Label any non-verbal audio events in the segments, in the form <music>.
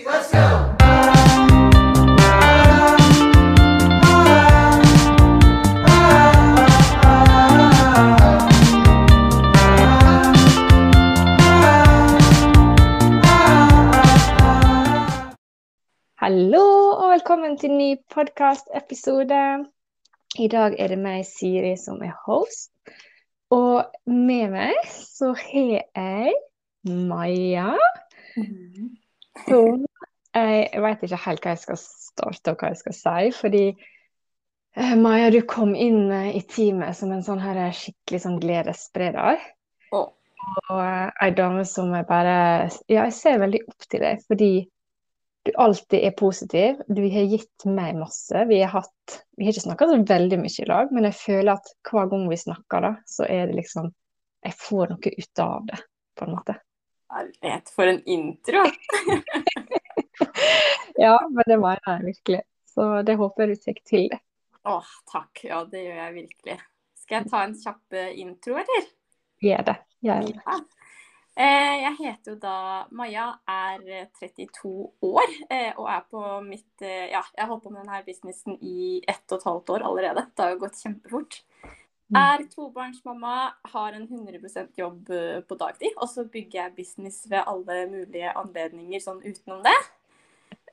let's go! Hallo og velkommen til ny podkast-episode. I dag er det meg, Siri, som er host. Og med meg så har jeg Maja. Som jeg, jeg vet ikke helt hva jeg skal starte og hva jeg skal si, fordi eh, Maja, du kom inn eh, i teamet som en sånn her skikkelig sånn gledesspreder. Oh. Og eh, ei dame som jeg bare Ja, jeg ser veldig opp til deg, fordi du alltid er positiv. Du har gitt meg masse. Vi har hatt Vi har ikke snakka så veldig mye i lag, men jeg føler at hver gang vi snakker, da, så er det liksom Jeg får noe ut av det, på en måte. Herlighet, for en intro! <laughs> Ja, men det var jeg virkelig. Så det håper jeg du fikk til det. Åh, takk. Ja, det gjør jeg virkelig. Skal jeg ta en kjapp eh, intro, eller? Gjør det. Gjør det. Ja. Eh, Jeg heter jo da Maja, er eh, 32 år eh, og er på mitt Ja, jeg har holdt på med denne businessen i ett og et halvt år allerede. Det har jo gått kjempefort. Mm. Er tobarnsmamma, har en 100% jobb eh, på dagtid. Og så bygger jeg business ved alle mulige anledninger sånn utenom det.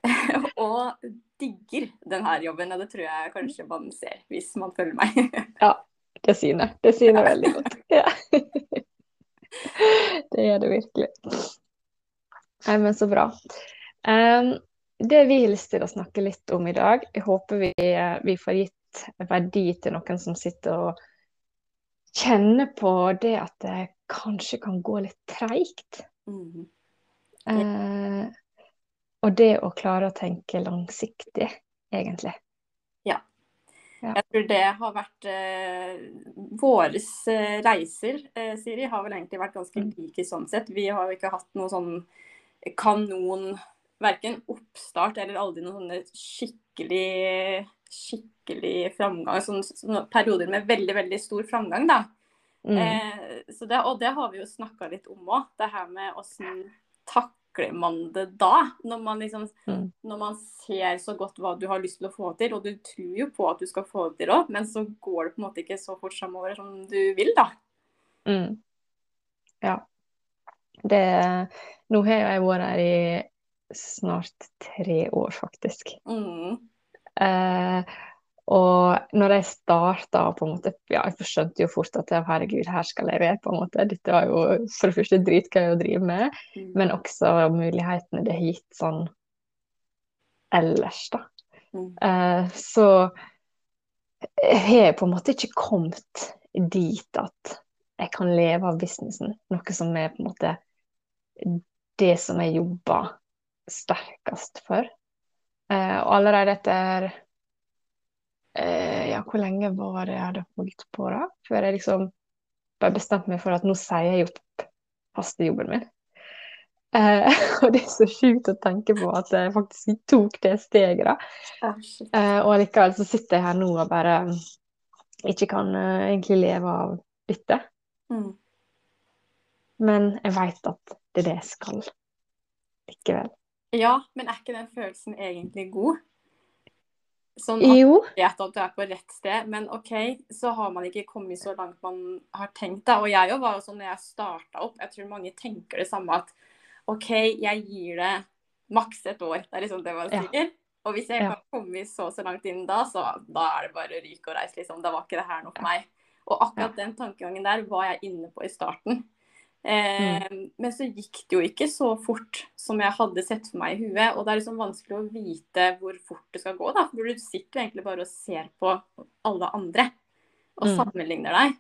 <laughs> og digger denne jobben, og det tror jeg kanskje man ser hvis man følger meg. <laughs> Ja, det syner. Det syner veldig godt. Ja. <laughs> Det gjør det virkelig. Nei, men så bra. Um, det vi har lyst til å snakke litt om i dag, jeg håper vi, eh, vi får gitt verdi til noen som sitter og kjenner på det at det kanskje kan gå litt treigt. Mm. Eh, og det å klare å tenke langsiktig, egentlig. Ja. Ja. Jeg tror det har vært eh, Våre eh, reiser, eh, Siri, har vel egentlig vært ganske Mm. like sånn sett. Vi har jo ikke hatt noe sånn kanon Verken oppstart eller aldri noen sånne skikkelig skikkelig framgang. Sånn, sånn, perioder med veldig, veldig stor framgang, da. Mm. Eh, så det, og det har vi jo snakka litt om òg. Det her med åssen takler man det da? Når man liksom Mm. når man ser så godt hva du har lyst til å få til, og du tror jo på at du skal få det til òg, men så går det på en måte ikke så fort framover som du vil, da. Mm. Ja. Det Nå har jeg vært her i snart tre år, faktisk. Mm. Eh, og når jeg starta på en måte, ja, jeg skjønte jo fort at herregud, her skal jeg være, på en måte. Dette var jo for det første dritgøy å drive med, Mm. men også mulighetene det har gitt sånn ellers, da. Mm. Eh, så jeg har på en måte ikke kommet dit at jeg kan leve av businessen, noe som er på en måte det som jeg jobber sterkest for. Eh, og allerede etter eh, Ja, hvor lenge var det jeg hadde holdt på, da? Før jeg liksom bare bestemte meg for at nå sier jeg opp hastejobben min. Eh, <laughs> og det er så sjukt å tenke på at jeg faktisk tok det steget, da. Ah. Eh, og allikevel så sitter jeg her nå og bare ikke kan uh, egentlig leve av dette. Mm. Men jeg veit at det er det jeg skal likevel. Ja, men er ikke den følelsen egentlig god? Sånn at Jo. man vet at du er på rett sted, men OK, så har man ikke kommet så langt man har tenkt. da. Og jeg jo var jo sånn når jeg starta opp, jeg tror mange tenker det samme at OK, jeg gir det maks et år. Det er liksom det man Ja. sier. Og hvis jeg Ja. kan komme så så langt inn da, så da er det bare ryk og reis, liksom. Da var ikke det her noe for meg. Og akkurat den tankegangen der var jeg inne på i starten. Eh, Mm. Men så gikk det jo ikke så fort som jeg hadde sett for meg i huet. Og det er liksom vanskelig å vite hvor fort det skal gå, da. For du sitter jo egentlig bare og ser på alle andre og Mm. sammenligner deg.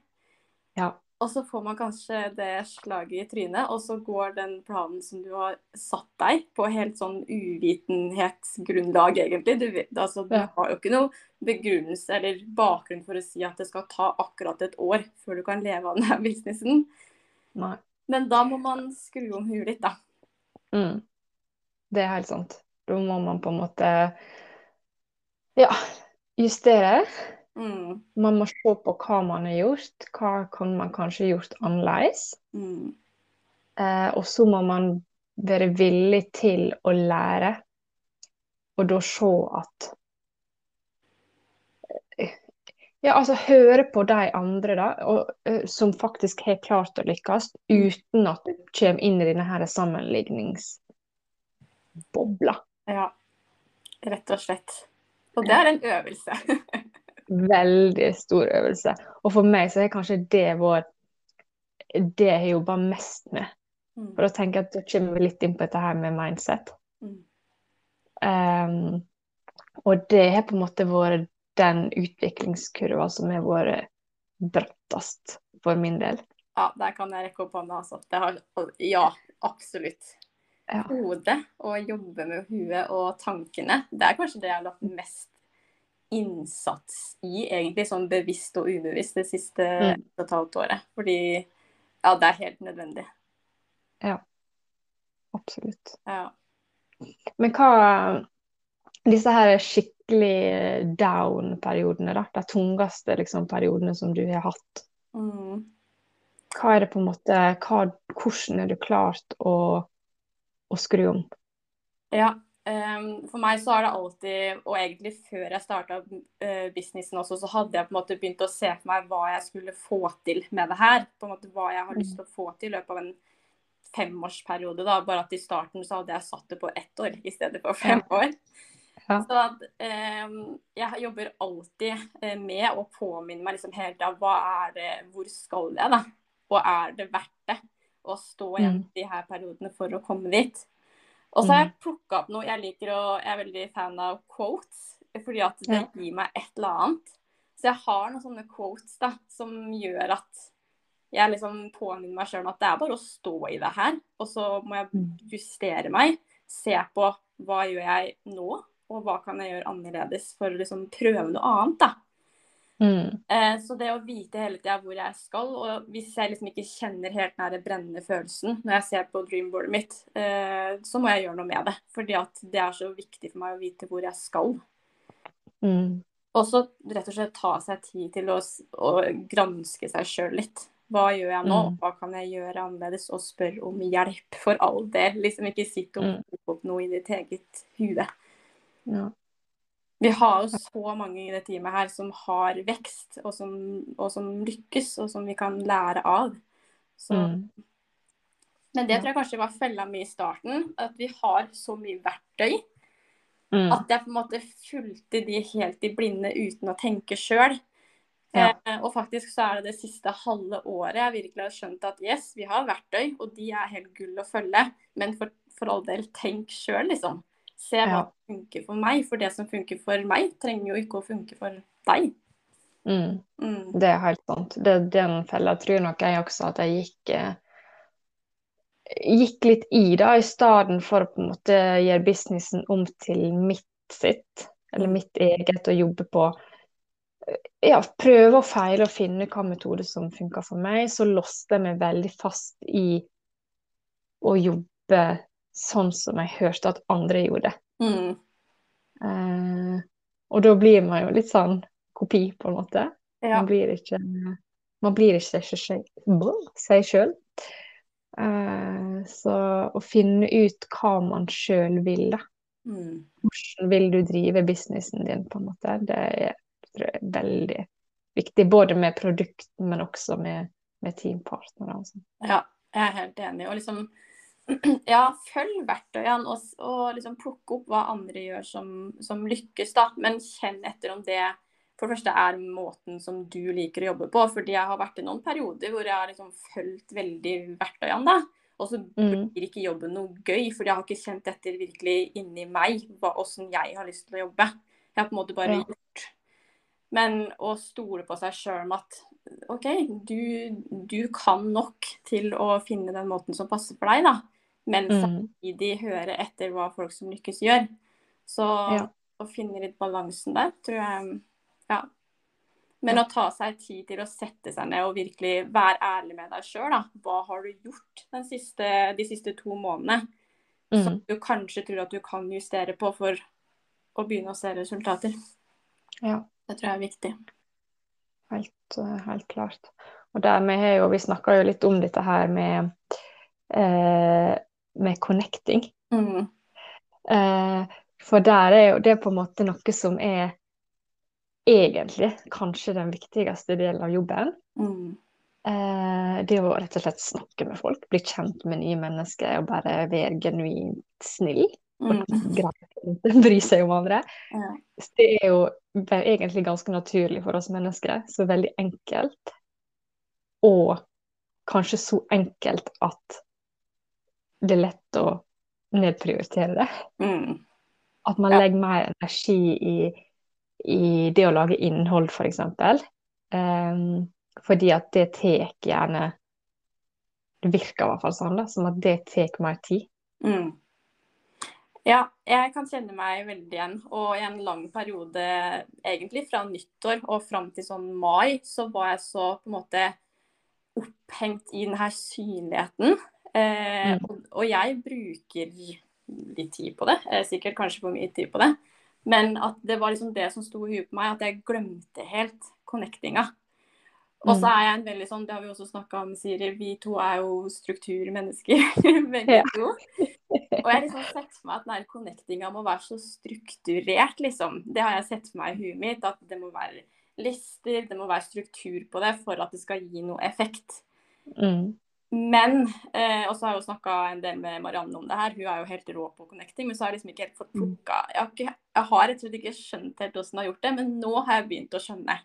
Ja. Og så får man kanskje det slaget i trynet, og så går den planen som du har satt deg, på helt sånn uvitenhetsgrunnlag, egentlig. Du, vet, altså, du har jo ikke noe begrunnelse eller bakgrunn for å si at det skal ta akkurat et år før du kan leve av denne businessen. Nei. Men da må man skru om huet litt, da. Mm. Det er helt sant. Da må man på en måte ja, justere. Mm. Man må se på hva man har gjort, hva kan man kanskje gjort annerledes. Mm. Eh, og så må man være villig til å lære, og da se at Ja, altså høre på de andre da, og, som faktisk har klart å lykkes, uten at du kommer inn i denne her sammenligningsbobla. Ja, rett og slett. Og det er en øvelse. <laughs> Veldig stor øvelse. Og for meg så er kanskje det vår det jeg har jobba mest med. Mm. For da tenker jeg at da kommer vi litt inn på dette her med mindset. Um, og det har på en måte vært den utviklingskurva som har vært brattest for min del. Ja, der kan jeg rekke opp hånda, altså. Det har, ja, absolutt. Ja. Hodet og jobbe med huet og tankene, det er kanskje det jeg har lagt mest innsats i, egentlig, sånn bevisst og ubevisst det siste Mm. og et halvt året. Fordi ja, det er helt nødvendig. Ja. Absolutt. Ja. Men hva Disse her skikkelig down-periodene, da. De tungeste liksom, periodene som du har hatt. Mm. Hva er det på en måte hva, Hvordan er du klart å, å skru om? Ja, um, for meg så har det alltid, og egentlig før jeg starta businessen også, så hadde jeg på en måte begynt å se for meg hva jeg skulle få til med det her. På en måte Hva jeg har lyst til å få til i løpet av en femårsperiode. da, Bare at i starten så hadde jeg satt det på ett år i stedet for fem år. Ja. Så at, eh, jeg jobber alltid eh, med å påminne meg liksom hele tida hva er det, hvor skal jeg, da? Og er det verdt det å stå igjen Mm. de her periodene for å komme dit? Og så har jeg plukka opp noe. Jeg liker å, jeg er veldig fan av quotes, fordi at det gir meg et eller annet. Så jeg har noen sånne quotes da, som gjør at jeg liksom påminner meg sjøl at det er bare å stå i det her. Og så må jeg Mm. justere meg, se på hva gjør jeg nå, og hva kan jeg gjøre annerledes for å liksom prøve noe annet. da. Mm. Eh, så det å vite hele tida hvor jeg skal, og hvis jeg liksom ikke kjenner helt den brennende følelsen når jeg ser på dreamboardet mitt, eh, så må jeg gjøre noe med det. Fordi at det er så viktig for meg å vite hvor jeg skal. Mm. Og så rett og slett ta seg tid til å, å granske seg sjøl litt. Hva gjør jeg nå? Mm. Hva kan jeg gjøre annerledes? Og spør om hjelp, for all del. Liksom ikke sitt og Mm. opp noe i ditt eget hue. Ja. Vi har jo så mange i det teamet her som har vekst, og som, og som lykkes, og som vi kan lære av. Så, Mm. Men det tror jeg kanskje var fella mi i starten, at vi har så mye verktøy Mm. at jeg på en måte fulgte de helt i blinde uten å tenke sjøl. Ja. Eh, og faktisk så er det det siste halve året jeg virkelig har skjønt at yes, vi har verktøy, og de er helt gull å følge, men for, for all del, tenk sjøl, liksom. Se hva som funker for meg, for det som funker for meg, trenger jo ikke å funke for deg. Mm. Mm. Det er helt sant. Det, den fella tror nok jeg også at jeg gikk eh, gikk litt i, da, i stedet for å på en måte gjøre businessen om til mitt sitt, eller Mm. mitt eget, og jobbe på Ja, prøve og feile og finne hva metode som funker for meg. Så låste jeg meg veldig fast i å jobbe sånn som jeg hørte at andre gjorde. Mm. Eh, og da blir man jo litt sånn kopi, på en måte. Ja. Man blir ikke, man blir ikke seg sjøl. Eh, så å finne ut hva man sjøl vil, da. Mm. Hvordan vil du drive businessen din, på en måte. Det er, tror jeg, veldig viktig. Både med produkten, men også med, med teampartnere. Altså. Ja, jeg er helt enig. Og liksom <clears throat> Ja, følg verktøyene og, og liksom plukke opp hva andre gjør som, som lykkes, da. Men kjenn etter om det for det første er måten som du liker å jobbe på. Fordi jeg har vært i noen perioder hvor jeg har liksom fulgt veldig verktøyene, da. Og så Mm. blir ikke jobben noe gøy, fordi jeg har ikke kjent etter virkelig inni meg hva, hvordan jeg har lyst til å jobbe. Jeg har på en måte bare Ja. gjort. Men å stole på seg sjøl med at OK, du, du kan nok til å finne den måten som passer for deg, da. Men Mm. samtidig høre etter hva folk som lykkes, gjør. Så Ja. å finne litt balansen der, tror jeg Ja. Men Ja. å ta seg tid til å sette seg ned og virkelig være ærlig med deg sjøl, da. Hva har du gjort den siste, de siste to månedene som Mm. du kanskje tror at du kan justere på for å begynne å se resultater? Ja. Det tror jeg er viktig. Helt, helt klart. Og der vi har jo, vi snakka jo litt om dette her med eh, med connecting. Mm. Eh, for der er jo det på en måte noe som er egentlig kanskje den viktigste delen av jobben. Mm. Eh, det å rett og slett snakke med folk, bli kjent med nye mennesker og bare være genuint snill. Mm. Og bry seg om andre. Ja. Det er jo egentlig ganske naturlig for oss mennesker, så veldig enkelt. Og kanskje så enkelt at det er lett å nedprioritere det. Mm. At man Ja. legger mer energi i, i det å lage innhold, f.eks. Um, fordi at det tar gjerne Det virker i hvert fall sånn, da, som at det tar mer tid. Mm. Ja, jeg kan kjenne meg veldig igjen. Og i en lang periode, egentlig fra nyttår og fram til sånn mai, så var jeg så på en måte opphengt i denne synligheten. Eh, Mm. og, og jeg bruker litt tid på det, eh, sikkert kanskje for mye tid på det. Men at det var liksom det som sto i huet på meg, at jeg glemte helt connectinga. Og så Mm. er jeg en veldig sånn, det har vi også snakka om, Siri, vi to er jo strukturmennesker, <laughs> begge Ja. to. Og jeg har liksom sett for meg at den connectinga må være så strukturert, liksom. Det har jeg sett for meg i huet mitt, at det må være lister, det må være struktur på det for at det skal gi noe effekt. Mm. Men, eh, og så har jeg jo snakka en del med Marianne om det her, hun er jo helt rå på connecting, men så har jeg liksom ikke helt fått plukka Jeg jeg har rett og slett ikke skjønt helt hvordan jeg har gjort det, men nå har jeg begynt å skjønne.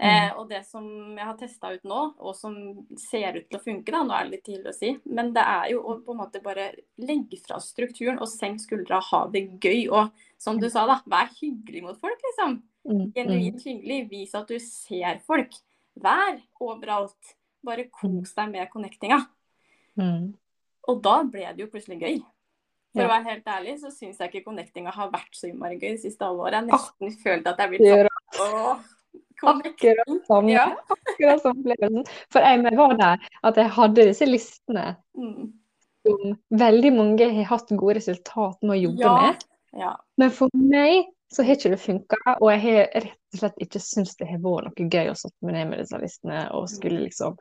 Eh, og det som jeg har testa ut nå, og som ser ut til å funke, da, nå er det litt tidlig å si, men det er jo å på en måte bare legge fra strukturen og senke skuldra, ha det gøy. Og som du sa, da, vær hyggelig mot folk, liksom. Mm. Mm. Genuint hyggelig. Vis at du ser folk. Vær overalt. Bare kos deg med connectinga. Mm. Og da ble det jo plutselig gøy. For Ja. å være helt ærlig så syns jeg ikke connectinga har vært så innmari gøy det siste halvåret. Jeg nesten nesten følte at jeg ble sånn Akkurat samme, Ja. akkurat samme opplevelsen. For jeg var der at jeg hadde disse listene Mm. som veldig mange har hatt gode resultat med å jobbe Ja. med. ja. Men for meg så har ikke det funka, og jeg har rett og slett ikke syntes det har vært noe gøy å sitte meg ned med disse listene og skulle liksom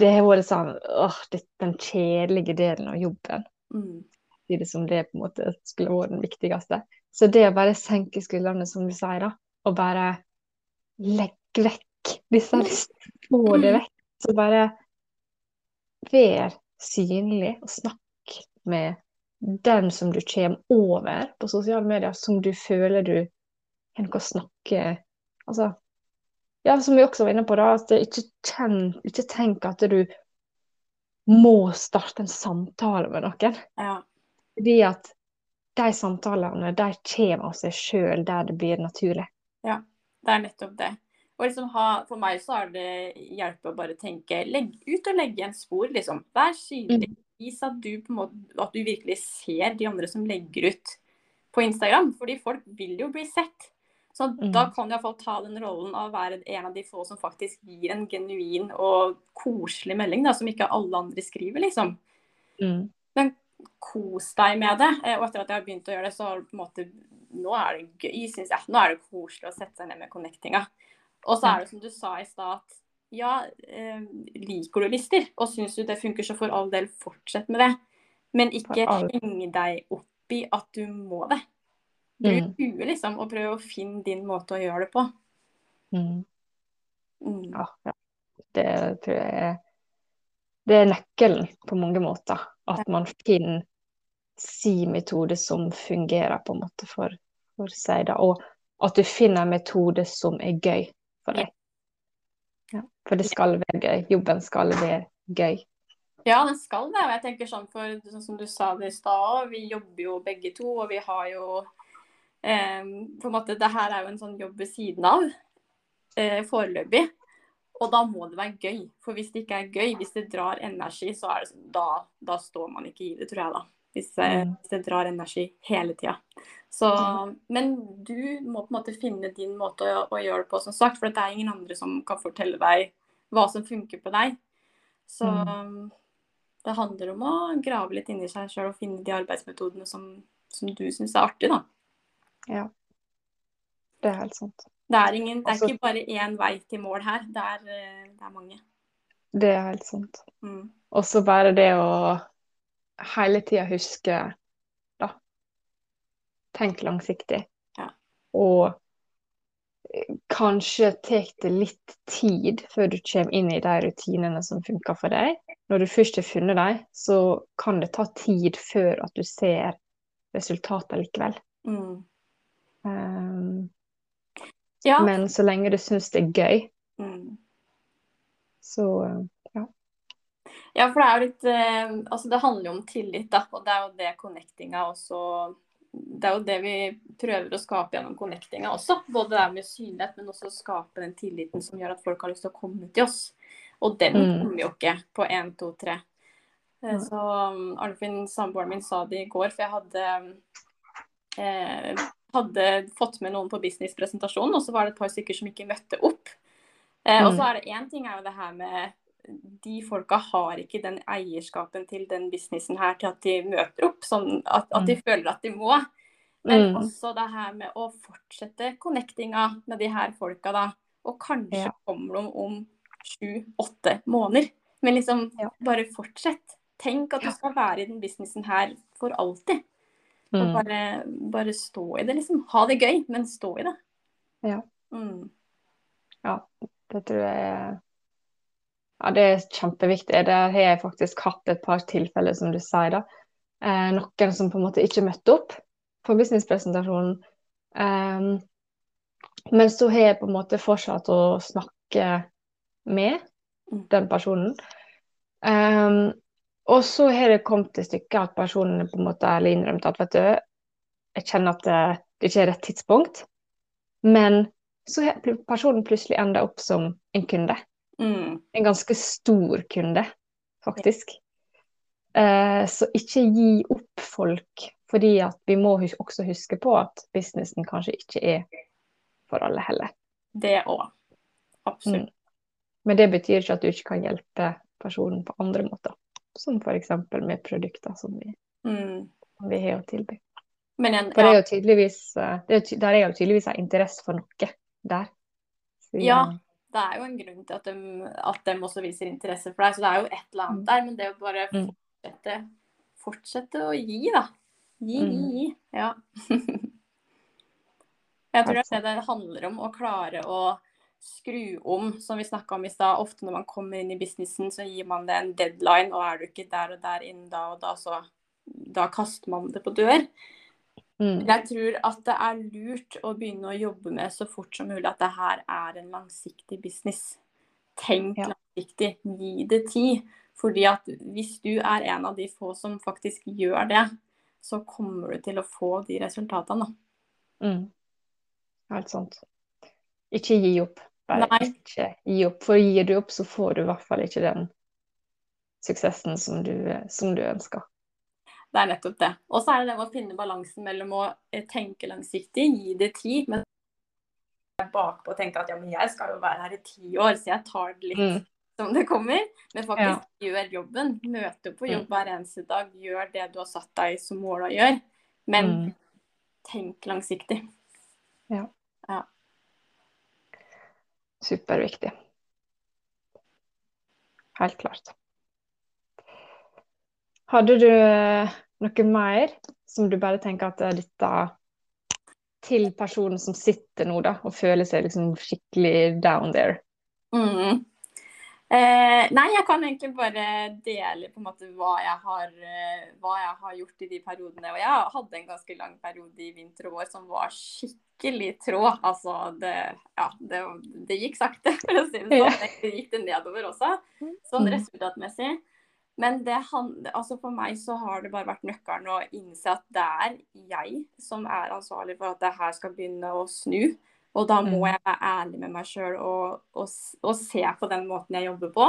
Det har vært sånn åh, det, den kjedelige delen av jobben. Mm. Det som det på en måte skulle vært den viktigste. Så det å bare senke skuldrene, som du sier, da, og bare legge vekk disse listene, få det vekk, så bare vær synlig og snakk med den som du kommer over på sosiale medier, som du føler du har noe å snakke Altså, ja, som vi også var inne på, da, at ikke, kjenn, ikke tenk at du må starte en samtale med noen. ja. Fordi at de samtalene de kommer av seg sjøl der det blir naturlig. Ja, Det er nettopp det. Og liksom ha, for meg så har det hjulpet å bare tenke legg ut og legge igjen spor, liksom. Vær synlig. Vis at du, på en måte, at du virkelig ser de andre som legger ut på Instagram. Fordi folk vil jo bli sett. Så Mm. da kan du iallfall ta den rollen av å være en av de få som faktisk gir en genuin og koselig melding, da, som ikke alle andre skriver, liksom. Mm. Kos deg med det. Eh, Og etter at jeg har begynt å gjøre det, så har det på en måte Nå er det gøy, syns jeg. Nå er det koselig å sette seg ned med connectinga. Og så er det som du sa i stad, at ja, eh, liker du lister og syns du det funker, så for all del fortsett med det. Men ikke henge heng deg opp i at du må det. Bruk Mm. huet, liksom, og prøv å finne din måte å gjøre det på. Mm. Mm. Ja. Det tror jeg er Det er nøkkelen på mange måter. At man finner sin metode som fungerer på en måte for, for seg. Da. Og at du finner en metode som er gøy for deg. Ja, for det skal være gøy. Jobben skal være gøy. Ja, den skal det. Og jeg tenker sånn for sånn som du sa det i stad òg, vi jobber jo begge to, og vi har jo på en måte, Det her er jo en sånn jobb ved siden av eh, foreløpig. Og da må det være gøy. For hvis det ikke er gøy, hvis det drar energi, så er det sånn, da, da står man ikke i det, tror jeg da. Hvis, eh, Mm. hvis det drar energi hele tida. Så, men du må på en måte finne din måte å, å gjøre det på, som sagt. For det er ingen andre som kan fortelle deg hva som funker på deg. Så det handler om å grave litt inni seg sjøl og finne de arbeidsmetodene som, som du syns er artig, da. Ja. Det er helt sant. Det er, ingen, det er Altså- ikke bare én vei til mål her, det er, eh, det er mange. Det er helt sant. Mm. Og så bare det å hele tida huske da. Tenk langsiktig. Ja. Og eh, kanskje tar det litt tid før du kommer inn i de rutinene som funker for deg. Når du først har funnet dem, så kan det ta tid før at du ser resultatet likevel. Mm. Um, Ja. Men så lenge du syns det er gøy, Mm. så ja. Ja, for det er jo litt eh, Altså, det handler jo om tillit, da. Og det er jo det connectinga også Det er jo det vi prøver å skape gjennom connectinga også. Både det med synlighet, men også skape den tilliten som gjør at folk har lyst til å komme til oss. Og den Mm. kommer jo ikke på én, to, tre. Eh. Så um, Arnfinn, samboeren min, sa det i går, for jeg hadde eh, hadde fått med noen på businesspresentasjonen, og så var det et par stykker som ikke møtte opp. Eh, Og så Mm. er det én ting er jo det her med de folka har ikke den eierskapen til den businessen her til at de møter opp, sånn at, at de føler at de må. Men Mm. også det her med å fortsette connectinga med de her folka, da. Og kanskje Ja. kommer de om sju-åtte måneder. Men liksom, Ja. bare fortsett. Tenk at du skal være i den businessen her for alltid. Og mm. bare, bare stå i det, liksom. Ha det gøy, men stå i det. Ja. Mm. Det tror jeg er Ja, det er kjempeviktig. Der har jeg faktisk hatt et par tilfeller, som du sier, da. Eh, noen som på en måte ikke møtte opp på businesspresentasjonen. Um, men så har jeg på en måte fortsatt å snakke med Mm. den personen. Um, og så har det kommet til stykket at personen på en måte ærlig innrømt at vet du, jeg kjenner at det, det ikke er rett tidspunkt. Men så har personen plutselig enda opp som en kunde. Mm. En ganske stor kunde, faktisk. Eh, så ikke gi opp folk, fordi at vi må hus også huske på at businessen kanskje ikke er for alle heller. Det òg. Absolutt. Mm. Men det betyr ikke at du ikke kan hjelpe personen på andre måter. Som f.eks. med produkter som vi, Mm. som vi har å tilby. Men igjen, For det er jo tydeligvis, eh, det er, der er jo tydeligvis en interesse for noe der. Så, Ja. det er jo en grunn til at de, at de også viser interesse for deg. Så det er jo et eller annet der. Men det å bare Mm. fortsette, fortsette å gi, da. Gi, gi, Mm. gi. Ja. <laughs> Jeg tror det det handler om. Å klare å skru om, som vi snakka om i stad. Ofte når man kommer inn i businessen, så gir man det en deadline, og er du ikke der og der innen da og da, så da kaster man det på dør. Mm. Jeg tror at det er lurt å begynne å jobbe med så fort som mulig at det her er en langsiktig business. Tenk Ja. langsiktig, gi det tid. Fordi at hvis du er en av de få som faktisk gjør det, så kommer du til å få de resultatene. Mm. Helt sant. Ikke gi opp. Bare Nei. ikke gi opp. For gir du opp, så får du i hvert fall ikke den suksessen som du, som du ønsker. Det er nettopp det. Og så er det det med å finne balansen mellom å eh, tenke langsiktig, gi det tid, men bakpå tenke at ja, men jeg skal jo være her i ti år, så jeg tar det litt Mm. som det kommer. Men faktisk gjør jobben. Møte på jobb Mm. hver eneste dag. Gjør det du har satt deg som mål å gjøre. Men Mm. tenk langsiktig. Superviktig. Helt klart. Hadde du eh, noe mer som du bare tenker at er dette til personen som sitter nå da, og føler seg liksom skikkelig down there? Mm. Eh, nei, jeg kan egentlig bare dele på en måte hva jeg, har, eh, hva jeg har gjort i de periodene. Og jeg hadde en ganske lang periode i vinter og vår som var skikkelig trå. Altså, det, ja, det, det gikk sakte, for å si det sånn. Det gikk det nedover også, sånn Mm. resultatmessig. Men det altså for meg så har det bare vært nøkkelen å innse at det er jeg som er ansvarlig for at det her skal begynne å snu. Og da må Mm. jeg være ærlig med meg sjøl og, og, og se på den måten jeg jobber på.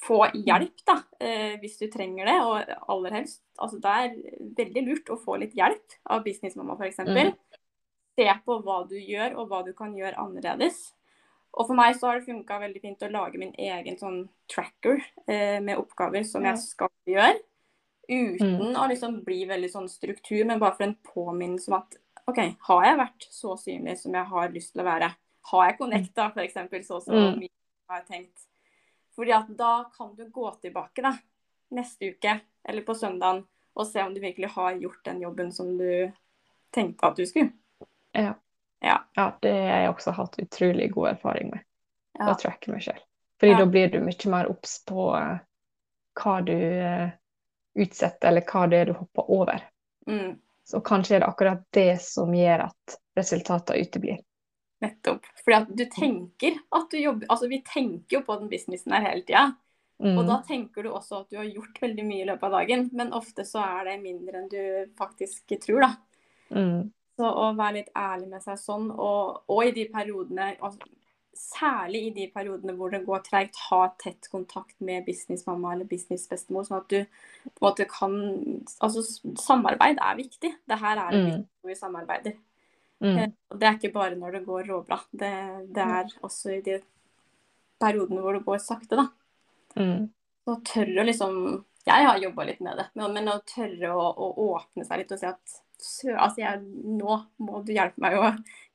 Få hjelp, da, eh, hvis du trenger det. Og aller helst altså Det er veldig lurt å få litt hjelp av businessmamma, f.eks. Mm. Se på hva du gjør, og hva du kan gjøre annerledes. Og for meg så har det funka veldig fint å lage min egen sånn tracker eh, med oppgaver som jeg skal gjøre. Uten å liksom bli veldig sånn struktur, men bare for en påminnelse om at OK, har jeg vært så synlig som jeg har lyst til å være? Har jeg connecta f.eks. så som Mm. jeg har tenkt? Fordi at da kan du gå tilbake da, neste uke eller på søndagen og se om du virkelig har gjort den jobben som du tenkte at du skulle. Ja. Ja. Ja, det har jeg også hatt utrolig god erfaring med. Ja. Å tracke meg selv. Fordi Ja. da blir du mye mer obs på eh, hva du eh, utsetter, eller hva det er du hopper over. Mm, Så kanskje er det akkurat det som gjør at resultatene uteblir. nettopp. Fordi at du tenker at du jobber Altså, vi tenker jo på den businessen her hele tida. Mm. Og da tenker du også at du har gjort veldig mye i løpet av dagen, men ofte så er det mindre enn du faktisk tror, da. Mm. Så å være litt ærlig med seg sånn, og, og i de periodene altså, Særlig i de periodene hvor det går treigt, ha tett kontakt med businessmamma eller businessbestemor, sånn at du på en måte kan Altså, samarbeid er viktig. Det her er Mm. viktig når vi samarbeider. Mm. Eh, det er ikke bare når det går råbra. Det, det er også i de periodene hvor det går sakte, da. Mm. Så tørre å liksom Jeg har jobba litt med det, men, men å tørre å, å åpne seg litt og si at altså jeg, nå må du hjelpe meg å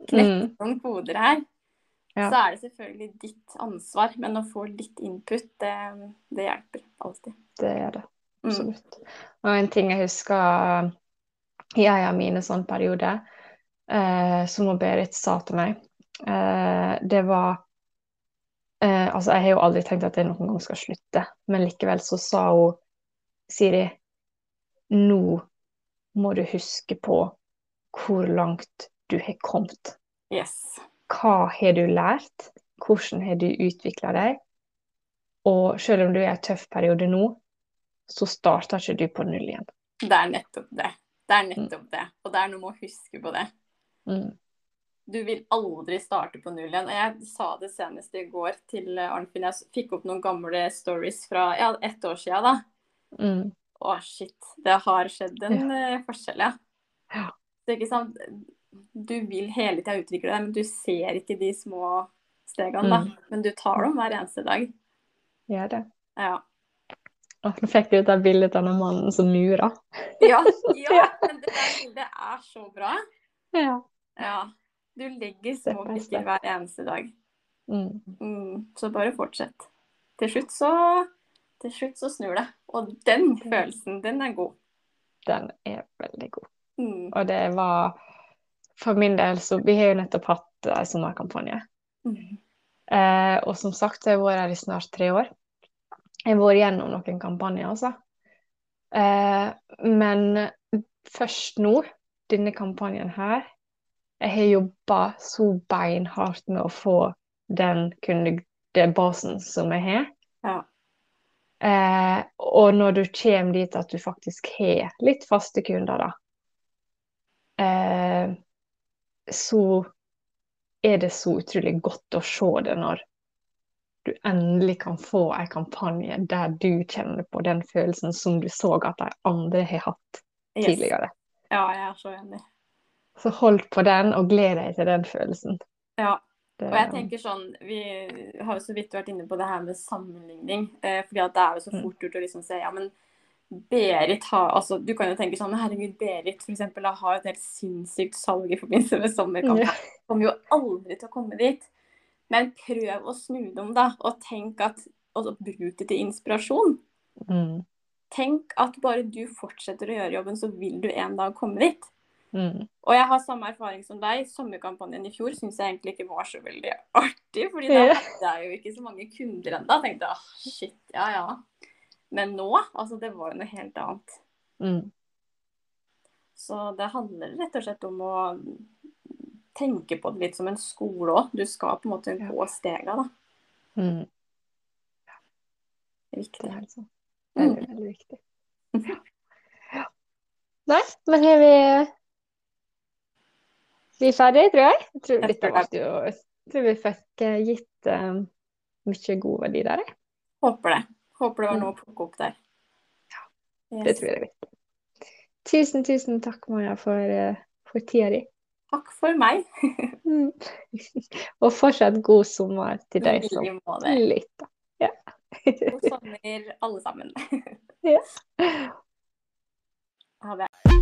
knekke Mm. noen koder her. Ja. Så er det selvfølgelig ditt ansvar, men å få litt input, det, det hjelper alltid. Det er det. Mm. Absolutt. Og en ting jeg husker i en av mine sånne perioder, eh, som Berit sa til meg, eh, det var eh, Altså, jeg har jo aldri tenkt at jeg noen gang skal slutte, men likevel så sa hun Siri, nå må du huske på hvor langt du har kommet. Yes. Hva har du lært? Hvordan har du utvikla deg? Og selv om du er i en tøff periode nå, så starter ikke du på null igjen. Det er nettopp det. Det er nettopp det. Og det er noe med å huske på det. Mm. Du vil aldri starte på null igjen. Og jeg sa det senest i går til Arnfinn. Jeg fikk opp noen gamle stories fra ja, ett år siden, da. Mm. Å, shit. Det har skjedd en ja. forskjell, ja. Ja. er ikke sant. Du vil hele tida utvikle deg, men du ser ikke de små stegene, da. Mm. Men du tar dem hver eneste dag. Gjør det. Ja. Og nå fikk du ut det bildet av den mannen som murer. Ja, <laughs> ja men det der bildet er så bra. Ja. Ja. Du legger små Det er hver eneste dag. Mm. Mm, så bare fortsett. Til slutt så Til slutt så snur det. Og den følelsen, den er god. Den er veldig god. Mm. Og det var For min del så Vi har jo nettopp hatt en sommerkampanje. Mm. Eh, og som sagt, så har jeg vært her i snart tre år. Jeg har vært gjennom noen kampanjer, altså. Eh, men først nå, denne kampanjen her, jeg har jobba så beinhardt med å få den kundebasen som jeg har. Ja. Eh, og når du kommer dit at du faktisk har litt faste kunder, da, eh, så er det så utrolig godt å se det når du endelig kan få en kampanje der du kjenner på den følelsen som du så at de andre har hatt Yes. tidligere. Ja, jeg er så enig. Så hold på den, og gled deg til den følelsen. Ja. Det, Og jeg tenker sånn, Vi har jo så vidt vært inne på det her med sammenligning. Eh, fordi at det er jo så Mm. fort gjort å liksom se ja, men Berit har altså Du kan jo tenke sånn Herregud, Berit for eksempel, har et helt sinnssykt salg i forbindelse med sommerkampen. Ja. Kommer jo aldri til å komme dit. Men prøv å snu det om, da. Og tenk at Og bruk det til inspirasjon. Mm, Tenk at bare du fortsetter å gjøre jobben, så vil du en dag komme dit. mm, Og jeg har samme erfaring som deg. Sommerkampanjen i fjor syns jeg egentlig ikke var så veldig artig. fordi da hadde jeg jo ikke så mange kunder ennå. Tenkte jeg, shit, ja ja. Men nå, altså det var jo noe helt annet. mm. Så det handler rett og slett om å tenke på det litt som en skole òg. Du skal på en måte Ja. gå stega, da. mm. Det er Det er altså. Veldig, veldig viktig. Ja. Nei, men har vi Vi er ferdige, tror jeg. Jeg tror Jeg tror Jeg tror vi fikk eh, gitt eh, mye god verdi der, jeg. Håper det. Håper det var Mm. noe å plukke opp der. Det Yes. tror jeg er viktig. Tusen, tusen takk, Maja, for, eh, for tida di. Takk for meg. <laughs> Mm. Og fortsatt god sommer til deg som lytter. Ja. God sommer, alle sammen. <laughs> Ja. Ha det.